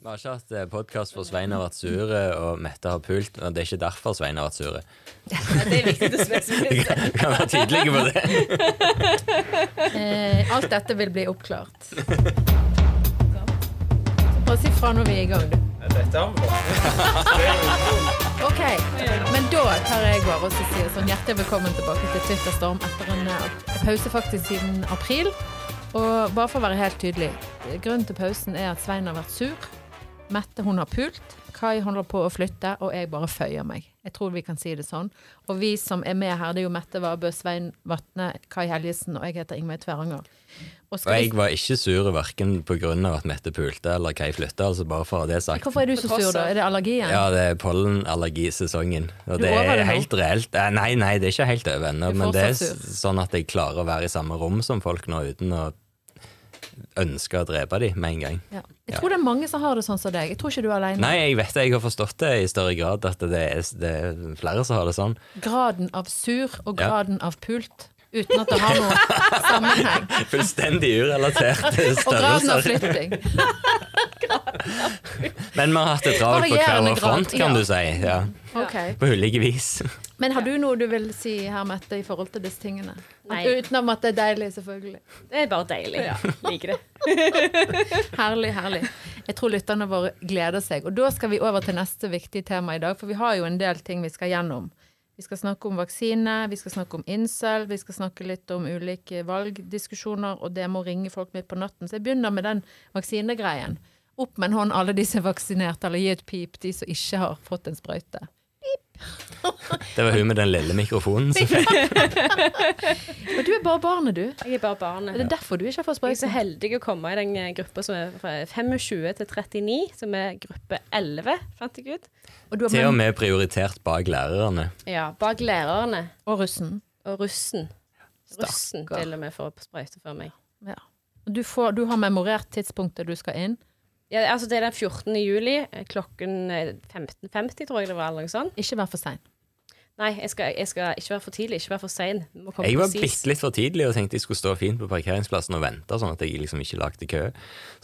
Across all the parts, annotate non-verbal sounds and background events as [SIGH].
Vi har ikke hatt podkast for Svein har vært sure og Mette har pult. Og det er ikke derfor Svein har vært sure. [LAUGHS] Det er viktig å Vi spesifisere. kan, vi kan være tydelige på det. Eh, alt dette vil bli oppklart. Så Bare si fra når vi er i gang, du. [LAUGHS] Ok, men da tar jeg over og sier sånn hjertelig velkommen tilbake til Twitterstorm etter en eh, pause faktisk siden april. Og bare for å være helt tydelig, grunnen til pausen er at Svein har vært sur. Mette hun har pult. Kai holder på å flytte, og jeg bare føyer meg. Jeg tror vi kan si det sånn. Og vi som er med her, det er jo Mette Vabø, Svein Vatne, Kai Helgesen, og jeg heter Ingveig Tveranger. Og Og jeg var ikke sur verken pga. at Mette pulte eller Kai flytta, altså bare for å ha det sagt. Hvorfor er du så sur, da? Er det allergien? Ja, det er pollenallergisesongen. Og Du det er helt reelt. Eh, Nei, nei, det er ikke helt over ennå. Men det er sånn at jeg klarer å være i samme rom som folk nå uten å ønske å drepe dem med en gang. Ja. Jeg tror det er mange som har det sånn som deg. Jeg tror ikke du er alene. Nei, jeg vet det, jeg har forstått det i større grad, at det er, det er flere som har det sånn. Graden av sur og Ja. graden av pult, uten at det har noe [LAUGHS] sammenheng. Fullstendig urelatert til [LAUGHS] Og graden av flytting. [LAUGHS] Men vi har hatt det travelt på hver vår front, kan ja. du si. Ja. Okay. På ulike vis. Men har du noe du vil si her, Mette, i forhold til disse tingene? Nei. Utenom at det er deilig, selvfølgelig. Det er bare deilig. [LAUGHS] Liker det. [LAUGHS] Herlig, herlig. Jeg tror lytterne våre gleder seg. Og da skal vi over til neste viktige tema i dag, for vi har jo en del ting vi skal gjennom. Vi skal snakke om vaksine, vi skal snakke om incel, vi skal snakke litt om ulike valgdiskusjoner, og det må ringe folk midt på natten. Så jeg begynner med den vaksinegreien. Opp med en hånd alle de som er vaksinert, eller gi et pip de som ikke har fått en sprøyte. Det var hun med den lille mikrofonen som fikk Men du er bare barnet, du. Jeg er bare barnet. Er det derfor du ikke har fått sprøyte? Jeg er så heldig å komme i den eh, gruppa som er fra 25 til 39, som er gruppe 11, fant jeg ut. Og du har til og med prioritert bak lærerne. Ja, bak lærerne og russen. og russen. Russen Stakkar. til og med får sprøyte for meg. Ja. Du, får, du har memorert tidspunktet du skal inn. Ja, altså Det er den 14. juli eh, klokken eh, 15.50, tror jeg det var. eller noe sånt. Ikke vær for sein. Nei, jeg skal, jeg skal ikke være for tidlig, ikke være for sein. Jeg var bitte litt for tidlig og tenkte jeg skulle stå fint på parkeringsplassen og vente, sånn at jeg liksom ikke lagde kø.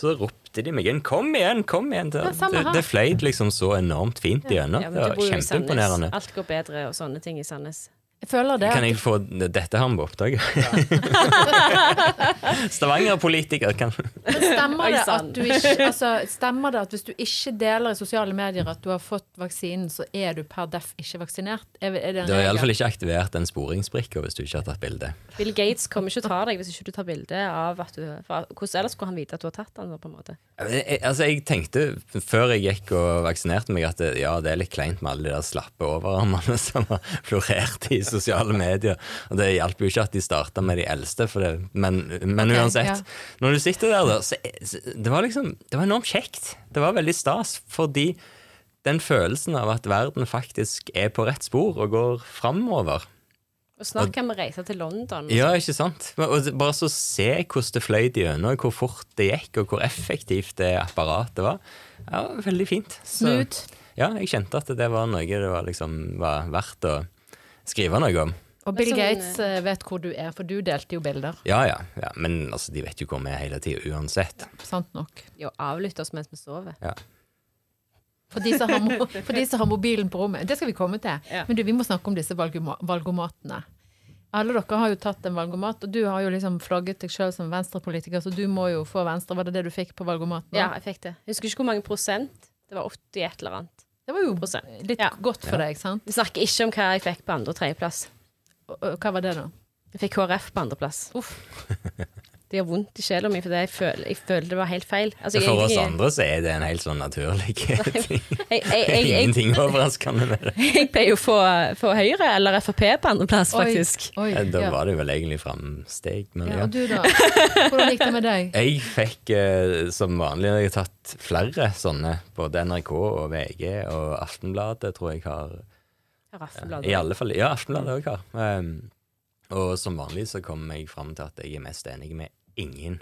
Så ropte de meg igjen. 'kom igjen, kom igjen'. Det, det, det fløyt liksom så enormt fint igjennom. Ja, ja, det var kjempeimponerende. Alt går bedre og sånne ting i Sandnes. Jeg føler det. Kan jeg få dette her med på Ja. [LAUGHS] Stavanger-politiker, kan stemmer det, at du ikke, altså, stemmer det at hvis du ikke deler i sosiale medier at du har fått vaksinen, så er du per def ikke vaksinert? Er, er det en Du har regel? iallfall ikke aktivert den sporingsbrikka hvis du ikke har tatt bilde. Bill Gates kommer ikke til å ta deg hvis ikke du tar bilde av at du for Hvordan ellers skulle han vite at du har tatt den? på en måte? Jeg, altså, jeg tenkte før jeg gikk og vaksinerte meg, at det, ja, det er litt kleint med alle de der slappe overarmene [LAUGHS] som har florert i sosiale medier. Og det hjalp jo ikke at de starta med de eldste, men, men okay, uansett. ja. Når du sitter der, da, så, det var liksom Det var enormt kjekt. Det var veldig stas, fordi den følelsen av at verden faktisk er på rett spor og går framover, Og snart kan vi reise til London. Ja, ikke sant? Og bare så se hvordan det fløy gjennom, hvor fort det gikk, og hvor effektivt det apparatet var. Ja, veldig fint. Så-. Ja, jeg kjente at det var noe det var, liksom, var verdt å skrive noe om. Og Bill sånn, Gates eh, vet hvor du er, for du delte jo bilder. Ja, ja, ja. Men altså, de vet jo hvor vi er hele tida uansett. Sant nok. Jo, avlytte oss mens vi sover. Ja. For de, som har, for de som har mobilen på rommet. Det skal vi komme til. Ja. Men du, vi må snakke om disse valgomatene. Alle dere har jo tatt en valgomat, og du har jo liksom flagget deg sjøl som venstrepolitiker, så du må jo få venstre. Var det det du fikk på valgomaten? Ja, jeg fikk det. Jeg husker ikke hvor mange prosent. Det var 80 et eller annet. Det var jo litt Ja. godt for deg, sant? Vi snakker ikke om hva jeg fikk på andre- og tredjeplass. Hva var det, da? Jeg fikk KrF på andreplass. [LAUGHS] Det gjør vondt i sjela mi, for jeg, føler, jeg føler det var helt feil. Altså, For oss andre så er det en helt sånn naturlig [LAUGHS] ting. [LAUGHS] Ingenting overraskende med det. [LAUGHS] jeg pleier jo å få, få Høyre eller Frp på andreplass, faktisk. Oi, oi, Da ja. var det jo vel egentlig framsteg, men ja. ja. Og du, da? Hvordan gikk det med deg? Jeg fikk eh, som vanlig Jeg har tatt flere sånne. Både NRK og VG og Aftenbladet tror jeg har Aftenbladet. I alle fall, Ja, Aftenbladet òg har. Um, og som vanlig så kommer jeg fram til at jeg er mest enig med ingen.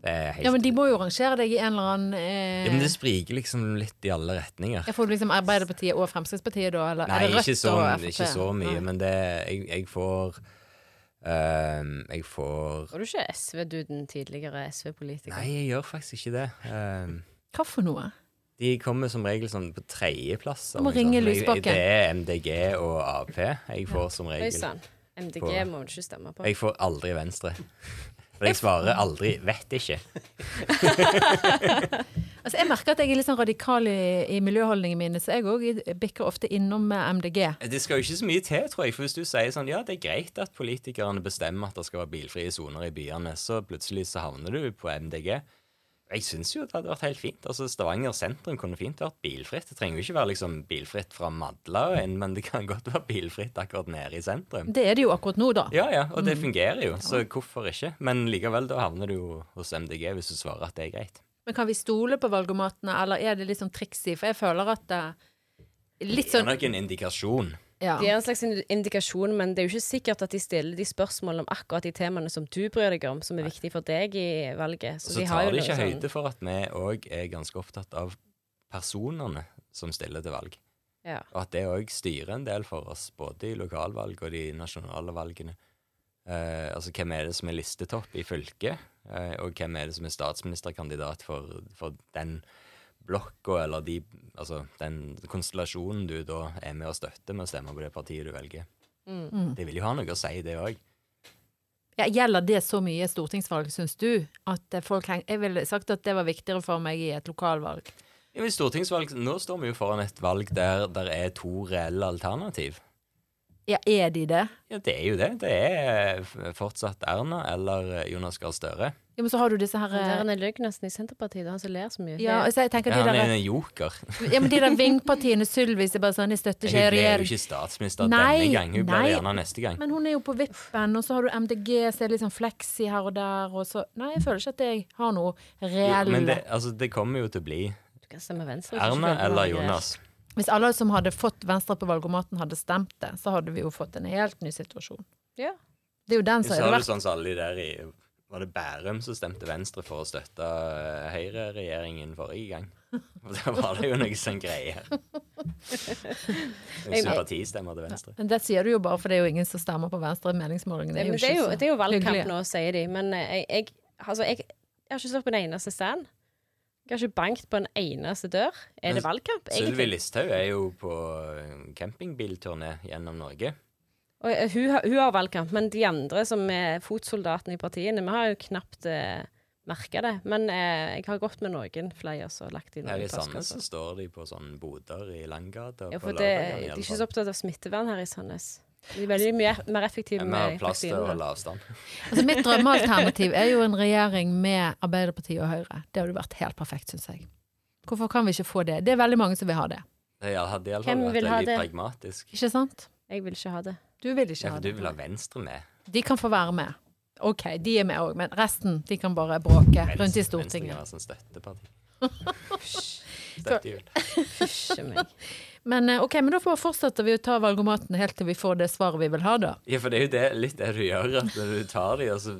Det er helt Ja, men De må jo rangere deg i en eller annen eh, Ja, men det spriker liksom litt i alle retninger. Jeg får liksom Arbeiderpartiet og Fremskrittspartiet, da? Eller Nei, er det ikke så, ikke så mye, Nei. men det Jeg, jeg får ehm, Jeg får Var du ikke SV-duden, tidligere SV-politiker? Nei, jeg gjør faktisk ikke det. Ehm, Hva for noe? de kommer som regel sånn på tredjeplass. Du må ringe Lysbakken. Det er MDG og Ap jeg får som Oi regel. MDG På- må du ikke stemme på. Jeg får aldri Venstre. [LAUGHS] For jeg svarer aldri 'vet ikke'. [LAUGHS] Altså, Jeg merker at jeg er litt sånn radikal i, i miljøholdningene mine, så jeg òg bikker ofte innom med MDG. Det skal jo ikke så mye til, tror jeg. For hvis du sier sånn ja, det er greit at politikerne bestemmer at det skal være bilfrie soner i byene, så plutselig så havner du på MDG. Jeg syns jo det hadde vært helt fint. Altså Stavanger sentrum kunne fint vært bilfritt. Det trenger jo ikke være liksom bilfritt fra Madla og inn, men det kan godt være bilfritt akkurat nede i sentrum. Det er det jo akkurat nå, da. Ja, ja, og det fungerer jo, så hvorfor ikke? Men likevel, da havner du jo hos MDG hvis du svarer at det er greit. Men kan vi stole på valgomatene, eller er det litt sånn triksig? For jeg føler at det er Litt sånn Det er nok en indikasjon. Ja. De er en slags indikasjon, men det er jo ikke sikkert at de stiller de spørsmålene om akkurat de temaene som du bryr deg om, som er viktige for deg i valget. Og så de har tar de ikke sånn- høyde for at vi òg er ganske opptatt av personene som stiller til valg. Ja. Og at det òg styrer en del for oss, både i lokalvalg og de nasjonale valgene. Eh, altså hvem er det som er listetopp i fylket, eh, og hvem er det som er statsministerkandidat for, for den blokka, eller de, altså den konstellasjonen du da er med og støtter med å stemme på det partiet du velger. Mm. Det vil jo ha noe å si, det òg. Ja, gjelder det så mye stortingsvalg, syns du? At folk heng... Jeg ville sagt at det var viktigere for meg i et lokalvalg. Ja, men stortingsvalg, Nå står vi jo foran et valg der det er to reelle alternativ. Ja, er de det? Ja, Det er jo det. Det er fortsatt Erna eller Jonas Gahr Støre. Ja, men så har du disse her Det er eh, en i Senterpartiet, da, han som ler så mye. Ja, Det- altså jeg tenker Ja, de han er en joker. ja, men de der vingpartiene, Sylvis, er bare sånn, de støtter Hun ble blir jo ikke statsminister Nei, denne gang. Hun blir gjerne neste gang. Men hun er jo på vippen, og så har du MDG, så er det litt sånn fleksi her og der, og så Nei, jeg føler ikke at jeg har noe reell men det, altså, det kommer jo til å bli Du kan stemme Venstre. Erna eller Jonas. Hvis alle som hadde fått Venstre på valgomaten, hadde stemt det, så hadde vi jo fått en helt ny situasjon. Ja. Det er jo den som Så er har du sånn som alle de der i Var det Bærum som stemte Venstre for å støtte høyreregjeringen Høyre-regjeringen forrige gang? [LAUGHS] Og Da var det jo noe sånn greier. [LAUGHS] Sympatistemmer til Venstre. Men det sier du jo bare, for det er jo ingen som stemmer på Venstre. Meningsmålingene Det, er det, det er jo valgkamp nå, sier de. Men eh, jeg, jeg, altså, jeg, jeg har ikke stått på en eneste stand. Jeg har ikke bankt på en eneste dør. Er det valgkamp, Sylvi? Listhaug er jo på eh, campingbilturné gjennom Norge. Og, uh, hun, har- hun har valgkamp, men de andre som er fotsoldatene i partiene, vi har jo knapt uh, merka det. Men eh, jeg har gått med noen flyers og lagt Her noen i Sandnes så står de på sånne boder i Langgata. Ja, for det, de er ikke så opptatt av smittevern her i Sandnes. De er veldig mye mer effektive Vi har med plass til å holde avstand. Altså Mitt drømmealternativ er jo en [LAUGHS] regjering med Arbeiderpartiet og Høyre. Det hadde vært helt perfekt, syns jeg. Hvorfor kan vi ikke få det? Det er veldig mange som vil ha det. Det Hvem vil ha det? pragmatisk. Ikke sant? Jeg vil ikke ha det. Du vil ikke Ja, ha for du vil ha Venstre med. De kan få være med. OK, de er med òg, men resten de kan bare bråke rundt i Stortinget. Venstre kan være sånn støtteparti. Støttehjul. Fysje [LAUGHS] meg. Men eh, ok, men da fortsetter vi å ta valgomaten helt til vi får det svaret vi vil ha, da. Ja, for det er jo det, litt det du gjør. At når du tar de, og så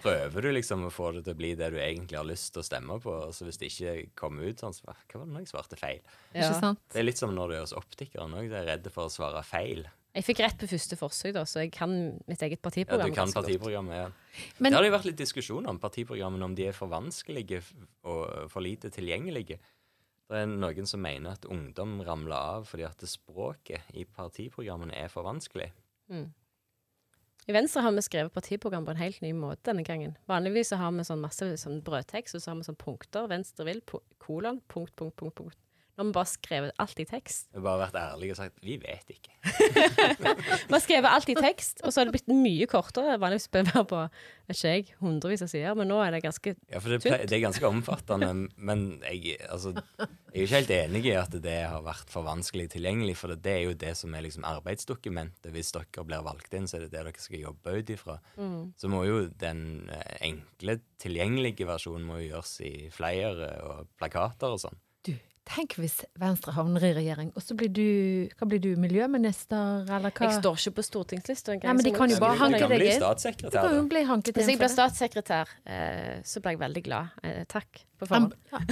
prøver du liksom å få det til å bli det du egentlig har lyst til å stemme på. Og så hvis det ikke kommer ut sånn, så hva var det når jeg svarte feil? Ikke sant? Det er litt som når du er hos optikeren òg. Du er redd for å svare feil. Jeg fikk rett på første forsøk, da, så jeg kan mitt eget partiprogram. Ja, du kan ganske partiprogrammet, ja. Men- det har jo vært litt diskusjon om partiprogrammene, om de er for vanskelige og for lite tilgjengelige. Det er noen som mener at ungdom ramler av fordi at språket i partiprogrammene er for vanskelig. I Venstre har vi skrevet partiprogram på en helt ny måte denne gangen. Vanligvis så har vi sånn masse sånn brødtekst, og så har vi sånn punkter. Venstre vil, kolon, punkt, punkt, punkt, punkt. Nå har vi bare skrevet alt i tekst. Vi har bare vært ærlig og sagt vi vet ikke. [LAUGHS] Vi har skrevet alt i tekst, og så har det blitt mye kortere. Vanligvis bør det være på vet ikke jeg, hundrevis av sider, men nå er det ganske Ja, for det, det er ganske omfattende, men jeg, altså, jeg er ikke helt enig i at det har vært for vanskelig tilgjengelig, for det er jo det som er liksom arbeidsdokumentet. Hvis dere blir valgt inn, så er det det dere skal jobbe ut ifra. Så må jo den eh, enkle, tilgjengelige versjonen må jo gjøres i flyere og plakater og sånn. Du, tenk hvis Venstre havner i regjering, og så blir du Hva blir du, miljøminister, eller hva? Jeg står ikke på stortingslista engang. Nei, men de kan jo bare hanke kan deg bli inn. Du statssekretær, kan jo bli hanket Hvis jeg blir statssekretær, eh, så blir jeg veldig glad. Eh, takk på forhånd. ja,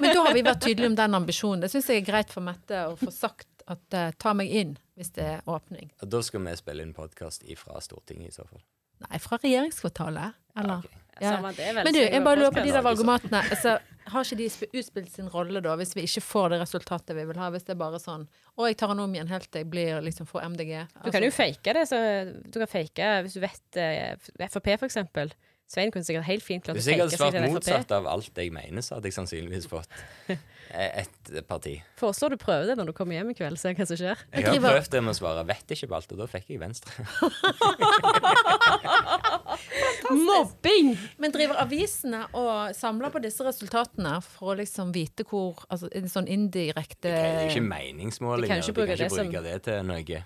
Men da har vi vært tydelige om den ambisjonen. Det syns jeg er greit for Mette å få sagt at uh, ta meg inn hvis det er åpning. Og Da skal vi spille inn podkast ifra Stortinget, i så fall. Nei, fra regjeringskvartalet. Eller? Ja. Samme vel, Men du, jeg bare lurer på de der valgomatene. Altså, har ikke de sp- utspilt sin rolle da, hvis vi ikke får det resultatet vi vil ha? Hvis det er bare sånn Å, jeg tar den om igjen helt til jeg blir liksom får MDG. Du kan jo fake det. Så du kan fake hvis du vet eh, Frp, for eksempel. Svein kunne sikkert helt fint klart å Hvis jeg fake hadde svart motsatt av alt jeg mener, så hadde jeg sannsynligvis fått [LAUGHS] ett parti. Foreslår du prøver det når du kommer hjem i kveld, se hva som skjer. Jeg har prøvd det med å svare 'vet ikke' på alt, og da fikk jeg Venstre. [LAUGHS] [LAUGHS] Mobbing! Men driver avisene og samler på disse resultatene for å liksom vite hvor Altså en sånn indirekte Det er jo ikke meningsmålinger. De kan ikke ikke de kan bruke ikke det som- bruke det til noe.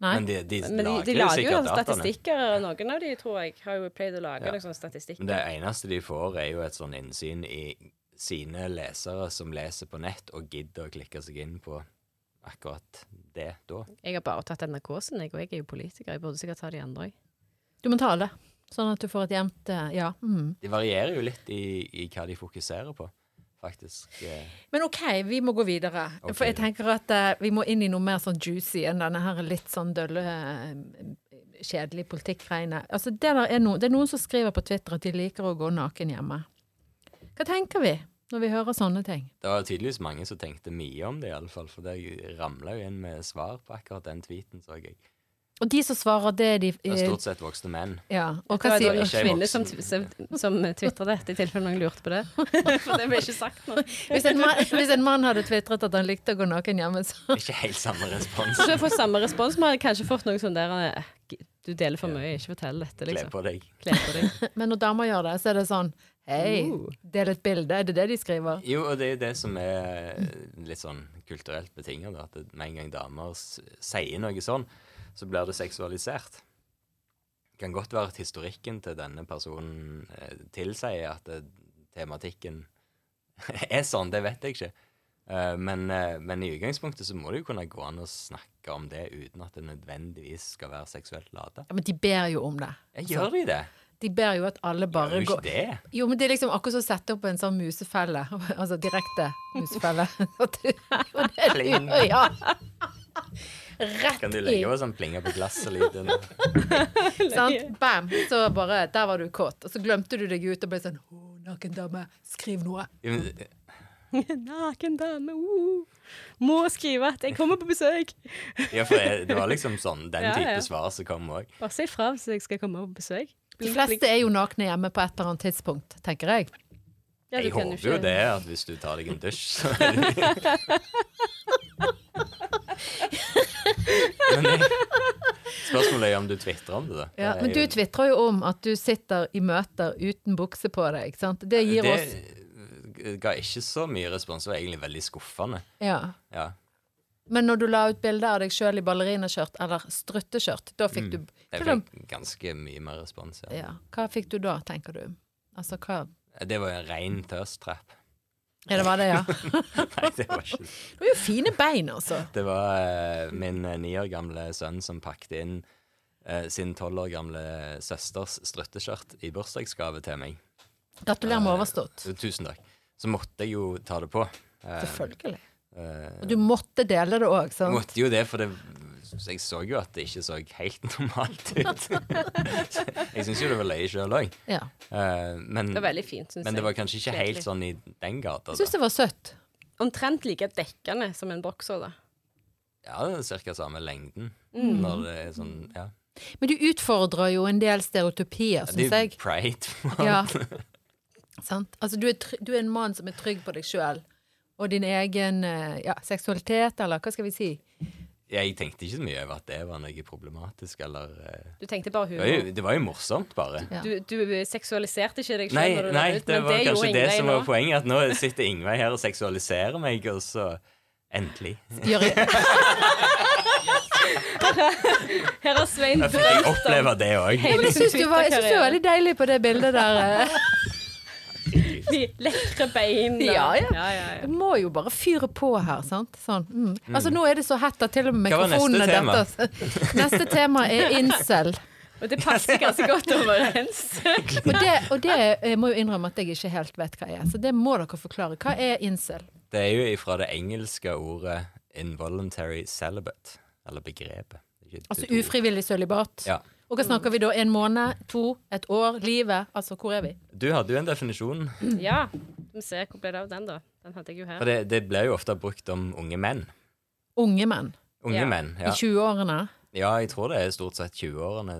Nei. Men de, de, Men de, lager de lager jo statistikker. Noen av de tror jeg har jo pleid å lage Ja. liksom, statistikker. Men det eneste de får, er jo et sånn innsyn i sine lesere som leser på nett og gidder å klikke seg inn på akkurat det da. Jeg har bare tatt NRK sin, jeg, og jeg er jo politiker. Jeg burde sikkert ta de andre òg. Du må ta alle, sånn at du får et jevnt eh, Ja. Mm. De varierer jo litt i, i hva de fokuserer på, faktisk. Eh, Men OK, vi må gå videre. Okay. For jeg tenker at uh, vi må inn i noe mer sånn juicy enn denne her litt sånn dølle, kjedelige politikkgreiene. Altså, det, no, det er noen som skriver på Twitter at de liker å gå naken hjemme. Hva tenker vi når vi hører sånne ting? Det var tydeligvis mange som tenkte mye om det, i alle fall, for det ramla jo inn med svar på akkurat den tweeten, så jeg. Og de som svarer, det er de Det er stort sett voksne menn. Ja, og hva sier en kvinne som, som, som tvitrer dette, i tilfelle noen lurte på det. [LAUGHS] For det ble ikke sagt nå. hvis en, mann, hvis en mann hadde tvitret at han likte å gå naken hjemme, så Ikke helt samme respons. Så jeg får samme respons. men hadde kanskje fått noe sånn der eh, Du deler for mye, ikke fortell dette, Kle liksom. på deg. Kle på deg. [LAUGHS] Men når damer gjør det, så er det sånn Hei, Uh. del et bilde. Er det det de skriver? Jo, og det er jo det som er litt sånn kulturelt betinget, at det- med en gang damer sier noe sånn, så blir det seksualisert. Det kan godt være at historikken til denne personen eh, tilsier at det, tematikken [LAUGHS] er sånn, det vet jeg ikke. Uh, men, uh, men i utgangspunktet så må det jo kunne gå an å snakke om det uten at det nødvendigvis skal være seksuelt lada. Ja, men de ber jo om det. Ja, Gjør de det? De ber jo at alle bare Gjør jo går ikke det. Jo, men det er liksom akkurat som å sette opp en sånn musefelle. [LAUGHS] Altså direkte musefelle. [LAUGHS] Det er ja. Rett Kan du legge på sånn plinger på glasset-lyd? [LAUGHS] Sant? Bam! Så bare Der var du kåt. Og så glemte du deg ut og ble sånn Å, naken dame, skriv noe. [LAUGHS] Naken dame, uh. Må skrive at jeg kommer på besøk. [LAUGHS] Ja, for jeg, det var liksom sånn den Ja, type ja. svar som kom òg. Bare si fra hvis jeg skal komme på besøk. De fleste er jo nakne hjemme på et eller annet tidspunkt, tenker jeg. Ja, Jeg håper jo det, at hvis du tar deg en dusj, så [LAUGHS] Men jeg, Spørsmålet er om du tvitrer om det, da. Ja, men du tvitrer jo om at du sitter i møter uten bukse på deg, ikke sant. Det gir oss Det ga ikke så mye respons, det var egentlig veldig skuffende. Ja. Ja. Men når du la ut bilde av deg sjøl i ballerinaskjørt eller strutteskjørt, da fikk du Jeg fikk ganske mye mer respons, ja. ja. Hva fikk du da, tenker du? Altså hva Det var en rein thirst. Ja, det var det, ja. [LAUGHS] Nei, det var ikke Det var jo fine bein, altså. Det var uh, min eh, ni år gamle sønn som pakket inn uh, sin tolv år gamle søsters strutteskjørt i bursdagsgave til meg. Gratulerer med overstått. Uh, Tusen takk. Så måtte jeg jo ta det på. Selvfølgelig. Eh, Og du måtte dele det òg, jeg måtte jo det, for det, jeg så jo at det ikke så helt [LAUGHS] normalt ut. jeg syns jo det var løye sjøl òg. Ja. men, Det var veldig fint, syns jeg. men det var kanskje ikke helt sånn i den gata. Jeg syns det var søtt. Omtrent like dekkende som en bokser, da. Ja, det er ca. samme lengden. Mm. Når det er sånn Ja. Men du utfordrer jo en del stereotypier, det syns er jeg. jo pride. Ja. Sant? Altså, du er, du er en mann som er trygg på deg sjøl og din egen eh, ja, seksualitet, eller hva skal vi si? Jeg tenkte ikke så mye over at det var noe problematisk, eller eh, Du tenkte bare det, var jo, det var jo morsomt, bare. Ja. Du, du seksualiserte ikke deg selv Nei, du nei ut, det men var det kanskje det som nå. var poenget. At nå sitter Ingveig her og seksualiserer meg, og så Endelig. Gjør, [LAUGHS] Her har Svein Jeg om jeg opplever det òg. Jeg syns jeg du var veldig deilig på det bildet der. [LAUGHS] De lekre beina. Ja, ja. ja, ja, ja. Må jo bare fyre på her, sant? Sånn. Mm. Altså, nå er det så hett at til og med mikrofonene tema? detter. [LAUGHS] Neste tema er incel. Og det passer ganske godt overens. [LAUGHS] Og det, og det jeg må jo innrømme at jeg ikke helt vet hva er. Så det må dere forklare. Hva er incel? Det er jo ifra det engelske ordet 'involuntary celibate', eller begrepet. Altså ufrivillig sølibat. Ja. Og hva snakker vi da? En måned? To? Et år? Livet? Altså, hvor er vi? Du hadde jo en definisjon, Ja. Vi ser hvor ble det av den, da. Den hadde jeg jo for her. det, det ble jo ofte brukt om unge menn. Unge menn Unge Ja. menn, i 20-årene. Ja, jeg tror det er stort sett 20-årene.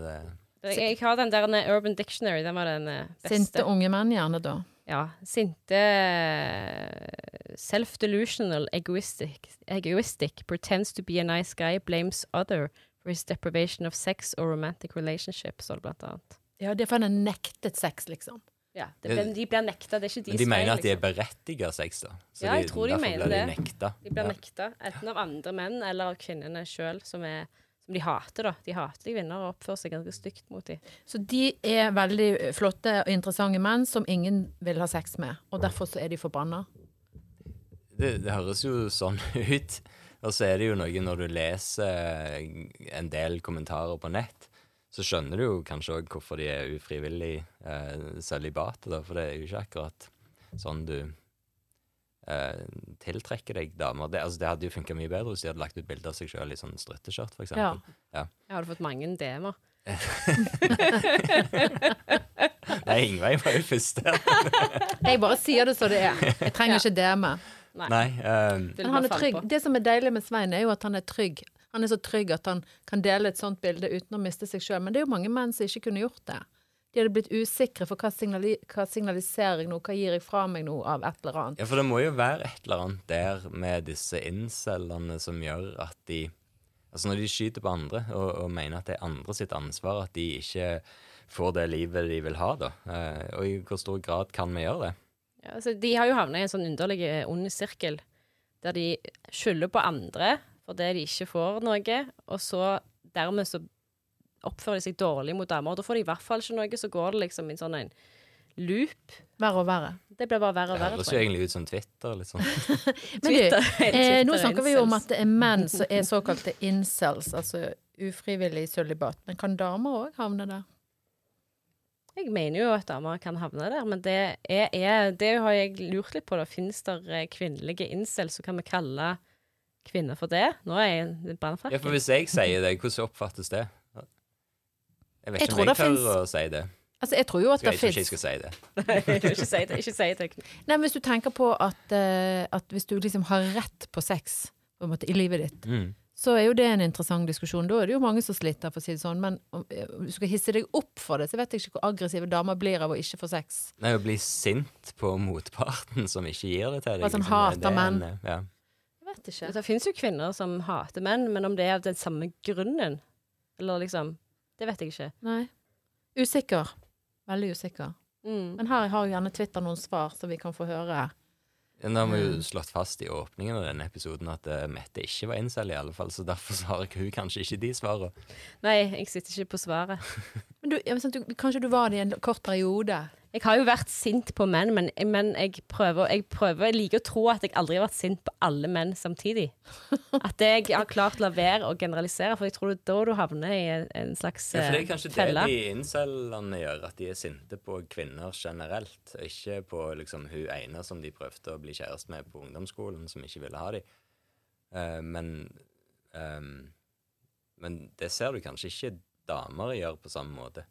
det Jeg har den der eh, Urban Dictionary. Den var den eh, beste. Sinte unge menn, gjerne da. Ja. Sinte eh, Self-delusional, egoistic, egoistic, pretends to be a nice guy, blames other for his deprivation of sex or romantic relationship, står det blant annet. Ja, det er fordi han nektet sex, liksom. Ja, det ble, de blir nekta, det er ikke Men deres de mener at de er berettiget berettiget sex, da. Så Ja, jeg tror de mener blir de det. nekta. De blir Ja. nekta, enten av andre menn eller av kvinnene sjøl, som, som de hater, da. De hater kvinner og oppfører seg ganske stygt mot dem. Så de er veldig flotte og interessante menn som ingen vil ha sex med, og derfor så er de forbanna. Det, det høres jo sånn [LAUGHS] ut. Og så er det jo noe når du leser en del kommentarer på nett, så skjønner du jo kanskje òg hvorfor de er ufrivillig eh, sølibate, da. For det er jo ikke akkurat sånn du eh, tiltrekker deg damer. Det, altså, det hadde jo funka mye bedre hvis de hadde lagt ut bilde av seg sjøl i sånn strutteskjørt, f.eks. Ja. Ja. Jeg hadde fått mange DM-er. [LAUGHS] Nei, Ingveig var jo først der. [LAUGHS] Jeg bare sier det så det er. Jeg trenger ikke DM-e. Nei. Nei Vil Men han er trygg. Det som er deilig med Svein, er jo at han er trygg. Han er så trygg at han kan dele et sånt bilde uten å miste seg sjøl. Men det er jo mange menn som ikke kunne gjort det. De hadde blitt usikre for hva, signali hva signaliserer jeg nå, hva gir jeg fra meg nå av et eller annet. Ja, for det må jo være et eller annet der med disse incellene som gjør at de Altså når de skyter på andre og, og mener at det er andre sitt ansvar at de ikke får det livet de vil ha, da. Eh, og i hvor stor grad kan vi gjøre det? Ja, altså, de har jo havna i en sånn underlig eh, ond sirkel, der de skylder på andre for det de ikke får noe, og så dermed så oppfører de seg dårlig mot damer. Og da får de i hvert fall ikke noe, så går det liksom i en sånn en loop. Verre og verre. Det blir bare verre og verre. høres jo egentlig ut som Twitter. Litt sånn. [LAUGHS] Men du, eh, nå er snakker vi jo om at det er menn som er såkalte incels, altså ufrivillig sølibat. Men kan damer òg havne der? Jeg mener jo at damer kan havne der, men det, er, er, det har jeg lurt litt på. da. Finnes det eh, kvinnelige incels, så kan vi kalle kvinner for det? Nå er jeg Ja, brannfakkel. for hvis jeg sier det, hvordan oppfattes det? Jeg vet Jeg ikke om jeg tør å si det. Altså, jeg tror jo at Skal det jeg, ikke [LAUGHS] jeg fins skal si det. ikke si det. Ikke si det. Nei, men hvis du tenker på at, uh, at hvis du liksom har rett på sex på en måte, i livet ditt, Mm. Så er jo det en interessant diskusjon. Da er det jo mange som sliter, for å si det sånn. Men om eh, du skal hisse deg opp for det, så vet jeg ikke hvor aggressive damer blir av å ikke få sex. Nei, å bli sint på motparten som ikke gir det til deg. Altså, han liksom, hater er menn. Ja. Jeg vet ikke. Det finnes jo kvinner som hater menn, men om det er av den samme grunnen, eller liksom Det vet jeg ikke. Nei. Usikker. Veldig usikker. Mm. Men her har jo gjerne Twitter noen svar, så vi kan få høre. Nå har vi jo slått fast i åpningen av denne episoden at uh, Mette ikke var incel, i alle fall, så derfor har hun kanskje ikke de svarene. Nei, jeg sitter ikke på svaret. [LAUGHS] Men du, ja, men sant, du, kanskje du var det i en kort periode? Jeg har jo vært sint på menn, men, men jeg, prøver, jeg prøver Jeg liker å tro at jeg aldri har vært sint på alle menn samtidig. [LAUGHS] At jeg har klart å la være å generalisere, for jeg tror det er da du havner i en, slags felle. Ja, for det er eh, kanskje felle. det de incellene gjør, at de er sinte på kvinner generelt. Ikke på liksom hun ene som de prøvde å bli kjæreste med på ungdomsskolen, som ikke ville ha dem. men, um, men det ser du kanskje ikke damer gjør på samme måte.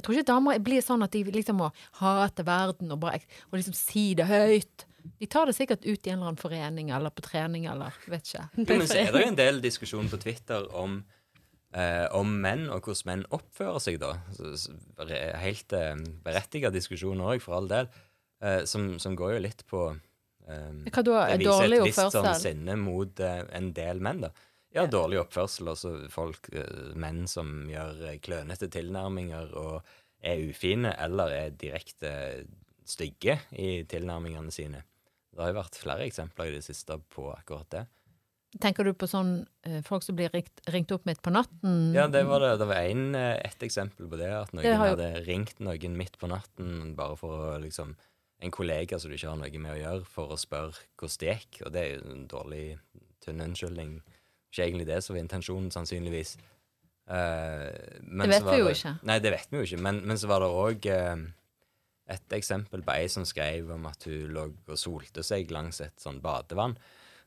Jeg tror ikke damer blir sånn at de liksom må hate verden og, bare, og liksom si det høyt. De tar det sikkert ut i en eller annen forening eller på trening eller vet ikke. Jo, [LAUGHS] men så er det jo en del diskusjon på Twitter om, eh, om menn, og hvordan menn oppfører seg da. Helt eh, berettiget diskusjon òg, for all del, eh, som, som går jo litt på eh, Hva da? Det viser et visst sånn sinne mot eh, en del menn, da. Ja, dårlig oppførsel. Altså folk, eh, menn som gjør eh, klønete tilnærminger og er ufine, eller er direkte stygge i tilnærmingene sine. Det har jo vært flere eksempler i det siste på akkurat det. Tenker du på sånn eh, folk som blir ringt, ringt opp midt på natten? Ja, det var det. Det var en, et eksempel på det. At noen Det har hadde ringt noen midt på natten bare for å liksom En kollega som du ikke har noe med å gjøre, for å spørre hvordan det gikk. Og det er jo en dårlig, tynn unnskyldning. Ikke egentlig det som var intensjonen, sannsynligvis. Uh, men Det vet vi jo det- ikke. Nei, det vet vi jo ikke. Men, men så var det òg et eksempel på ei som skrev om at hun lå og solte seg langs et sånn badevann.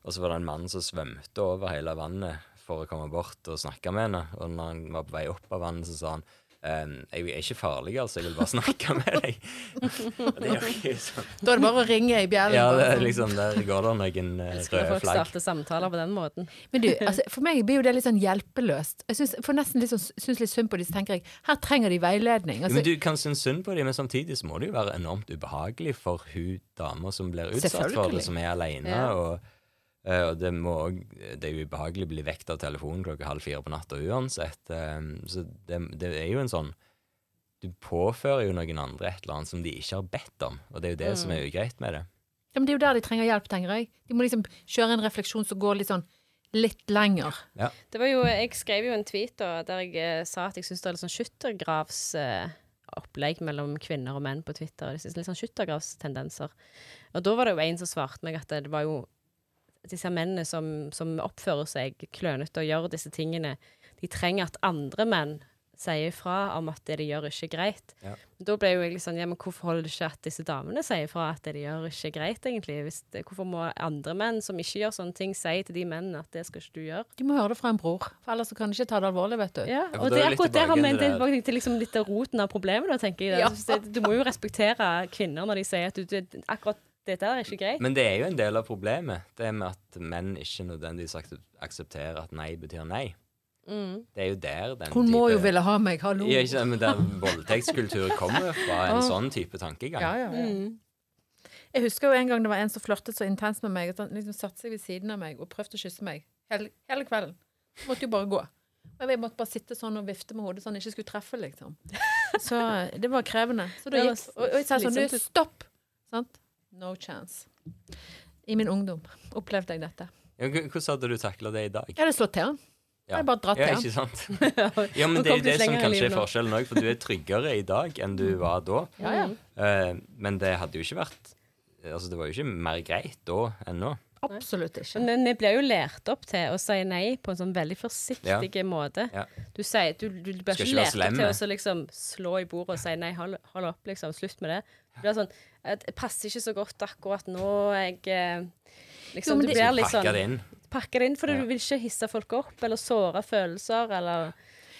Og så var det en mann som svømte over hele vannet for å komme bort og snakke med henne. Og når han var på vei opp av vannet, så sa han «Ehm, jeg er ikke farlig, altså, jeg vil bare snakke med deg. [LAUGHS] Det er jo sånn. Da er det bare å ringe i bjellen. Ja, det er sånn. liksom, der går det noen røde Elsker når røde folk starte starter samtaler på den måten. Men du, [LAUGHS] altså, for meg blir jo det litt sånn hjelpeløst. Jeg synes, får nesten litt sånn, syns litt synd på dem, så tenker jeg her trenger de veiledning. Altså, men du kan synes synd på dem, men samtidig så må det jo være enormt ubehagelig for hun dama som blir utsatt for det, som er alene. Ja. Og, eh, og det, må, også- det er jo ubehagelig å bli vekt av telefonen klokka halv fire på natta uansett. eh, Så det, det er jo en sånn Du påfører jo noen andre et eller annet som de ikke har bedt om, og det er jo det som Mm. er ugreit med det. ja, men det er jo der de trenger hjelp, tenker jeg. De må liksom kjøre en refleksjon som går litt sånn litt lenger. Det var jo, jeg skrev jo en tweet da, der jeg eh, sa at jeg syns det er litt sånn skyttergravsopplegg mellom kvinner og menn på Twitter. Jeg synes Litt sånn skyttergravstendenser. Og da var det jo en som svarte meg at det var jo disse mennene som, som oppfører seg klønete og gjør disse tingene, de trenger at andre menn sier ifra om at det de gjør, ikke er greit. Ja. Da ble jo jeg litt sånn, ja, men hvorfor holder det ikke at disse damene sier ifra at det de gjør, ikke er greit, egentlig? Hvis det, hvorfor må andre menn som ikke gjør sånne ting, si til de mennene at det skal ikke du gjøre? De må høre det fra en bror, for ellers kan de ikke ta det alvorlig, vet du. Ja, og ja, det er akkurat der har ment vi det er tilbake til liksom litt av roten av problemet, da, tenker jeg. Ja. Det- Du må jo respektere kvinner når de sier at du, du, akkurat dette er ikke greit. Men det er jo en del av problemet, det med at menn ikke nødvendigvis aksepterer at nei betyr nei. Mm. Det er jo der den Hun må type jo ville ha meg, hallo. Ja, ikke men der voldtektskultur kommer fra en [LAUGHS] sånn type tankegang. Ja, ja, ja. Jeg husker jo en gang det var en som flørtet så intenst med meg at han liksom satte seg ved siden av meg og prøvde å kysse meg hele, hele kvelden. Jeg måtte jo bare gå. Men jeg måtte bare sitte sånn og vifte med hodet sånn jeg ikke skulle treffe, liksom. [LAUGHS] Så det var krevende. Så da gikk, og, og jeg sa sånn stopp! Sant? No chance. I min ungdom opplevde jeg dette. Ja, hvordan hadde du takla det i dag? Jeg hadde slått til han. Jeg hadde bare dratt ja, til han. ikke sant? [LAUGHS] Ja, men det er du det som kanskje er forskjellen òg, for du er tryggere i dag enn du var da. Ja, ja. Uh, men det hadde jo ikke vært Altså, det var jo ikke mer greit da enn nå. Absolutt ikke. Men vi blir jo lært opp til å si nei på en sånn veldig forsiktig måte. Ja. Du, sier, du, du blir ikke ikke lært opp til å så liksom slå i bordet og si nei, hold, hold opp, liksom. Slutt med det. Det blir sånn Det passer ikke så godt akkurat nå. Jeg eh, Liksom, Jo, det, du blir litt Pakke sånn det inn. Pakke det inn fordi Ja. du vil ikke hisse folk opp eller såre følelser eller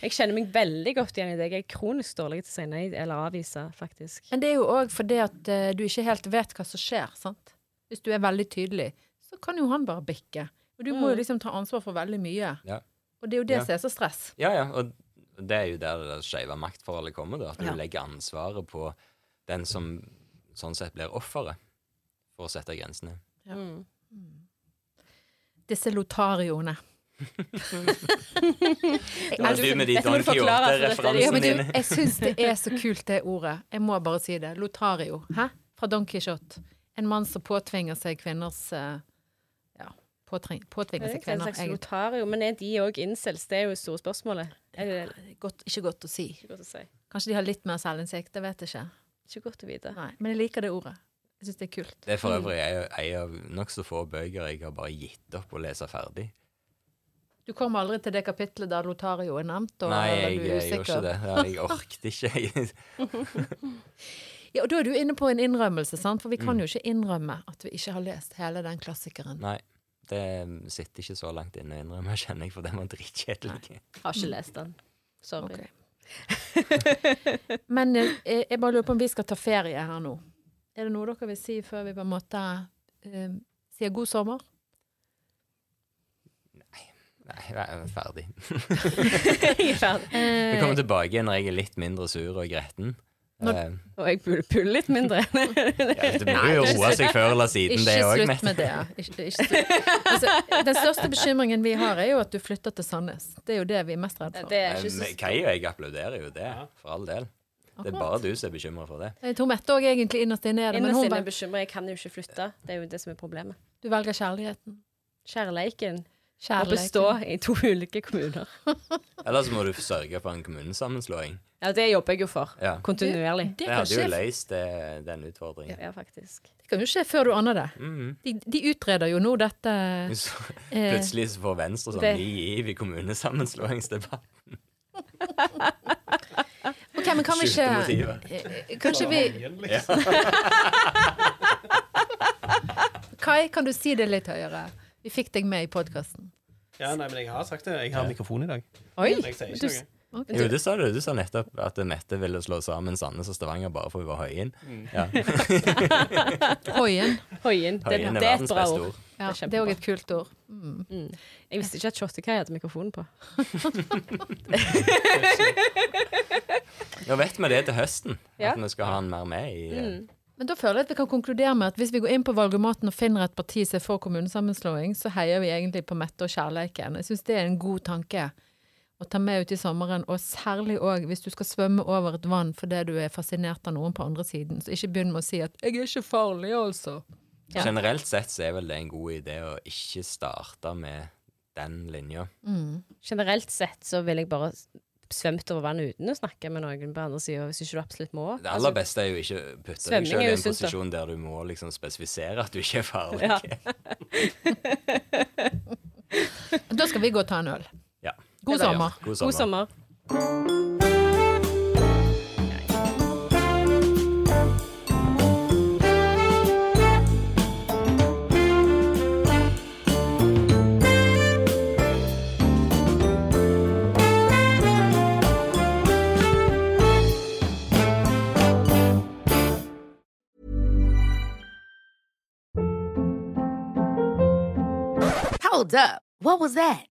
Jeg kjenner meg veldig godt igjen i deg. Jeg er kronisk dårlig til å si nei eller avvise, faktisk. Men det er jo òg fordi at eh, du ikke helt vet hva som skjer, sant. Hvis du er veldig tydelig, så kan jo han bare bikke. Og du må jo Mm. liksom ta ansvar for veldig mye. Ja. Og det er jo det Ja. som er så stress. Ja, ja, og det er jo der det skeive maktforholdet kommer, da. At du Ja. legger ansvaret på den som sånn sett blir offeret, for å sette grensene. Mm. Disse lotarioene. [LAUGHS] Det var du med de Don er- Ja, Quixote-referansene dine. jeg syns det er så kult, det ordet. Jeg må bare si det. Lotario. Hæ? Fra Don Quijote. En mann som påtvinger seg kvinners eh, Ja, påtving, påtvinger Det seg er en kvinner. slags lotario, men er de òg incels? Det er jo det store spørsmålet. Er det Godt, ikke godt å si. ikke godt å si? Kanskje de har litt mer selvinnsikt, det vet jeg ikke. Ikke godt å vite. Nei, men jeg liker det ordet. Jeg syns det er kult. Det er for øvrig ei ei av nokså få bøker jeg har bare gitt opp å lese ferdig. Du kom aldri til det kapitlet der Lotario er nevnt? Og, Nei, jeg, du jeg gjorde ikke det. Ja, jeg orket ikke. [LAUGHS] Ja, og da er du inne på en innrømmelse, sant? For vi kan Mm. jo ikke innrømme at vi ikke har lest hele den klassikeren. Nei. Det sitter ikke så langt inne å innrømme, kjenner jeg, for den var dritkjedelig. Har ikke lest den. Sorry. Ok. [LAUGHS] Men eh, jeg, jeg bare lurer på om vi skal ta ferie her nå. Er det noe dere vil si før vi på en måte eh, sier god sommer? Nei, [LAUGHS] jeg er ferdig. Jeg er ferdig. Jeg Eh, kommer tilbake når jeg er litt mindre sur og gretten. Når- Eh, Og jeg burde pulle litt mindre. [LAUGHS] ja, det [LAUGHS] må jo roe seg før eller siden, ikke det òg. slutt med det. Ikke, ikke. Altså, den største bekymringen vi har, er jo at du flytter til Sandnes. Det er jo det vi er mest redd for. Er ikke Eh, Kai og jeg applauderer jo det, for all del. Det er bare du som er bekymra for det. Jeg tror Mette òg egentlig innerst inne er det, men Innerst inne vel- bekymret. Jeg kan jo ikke flytte. Det er jo det som er problemet. du velger kjærligheten. Kjærleiken å bestå i to ulike kommuner. Ellers må du sørge for en kommunesammenslåing. Ja, det jobber jeg jo for. Ja. Kontinuerlig. Det Det kan, hadde jo løst det- den utfordringen. Ja, faktisk. det kan jo skje før du aner det. Mhm. De, de utreder jo nå dette Så eh, Plutselig så får Venstre sånn ny giv i kommunesammenslåingsdebatten. [LAUGHS] OK, men kan vi ikke motiver. eh, Kanskje vi [LAUGHS] Kai, kan du si det litt høyere? Vi fikk deg med i podkasten. Ja, nei, men jeg har sagt det. Jeg har mikrofon i dag. Oi! Jeg sier Du, noe. Jo, det sa du. Du sa nettopp at Mette ville slå sammen Sandnes og Stavanger bare for hun var Høyen. Mm. Ja. [LAUGHS] Høyen. Høyen. Det, Høyen er det er verdens bra beste ord. Ja, Det er òg et kult ord. Mm. Jeg visste ikke at Shottekai hadde mikrofonen på. [LAUGHS] Nå vet vi det til høsten, Ja. at vi skal ha han mer med i eh, Men da føler jeg at vi kan konkludere med at hvis vi går inn på valgomaten og finner et parti som er for kommunesammenslåing, så heier vi egentlig på Mette og kjærleiken. Jeg syns det er en god tanke å ta med ut i sommeren, og særlig òg hvis du skal svømme over et vann fordi du er fascinert av noen på andre siden. Så ikke begynn med å si at 'jeg er ikke farlig', altså. Ja. Generelt sett så er vel det en god idé å ikke starte med den linja. Generelt sett så vil jeg bare svømt over vannet uten å snakke med noen på andre sida, hvis ikke du absolutt må. Det aller beste er jo ikke å putte deg sjøl er i en posisjon der du må liksom spesifisere at du ikke er farlig. Ja. [LAUGHS] Da skal vi gå og ta en øl. Ja. God Det er sommer. God God sommer. sommer. Hold up. What was that?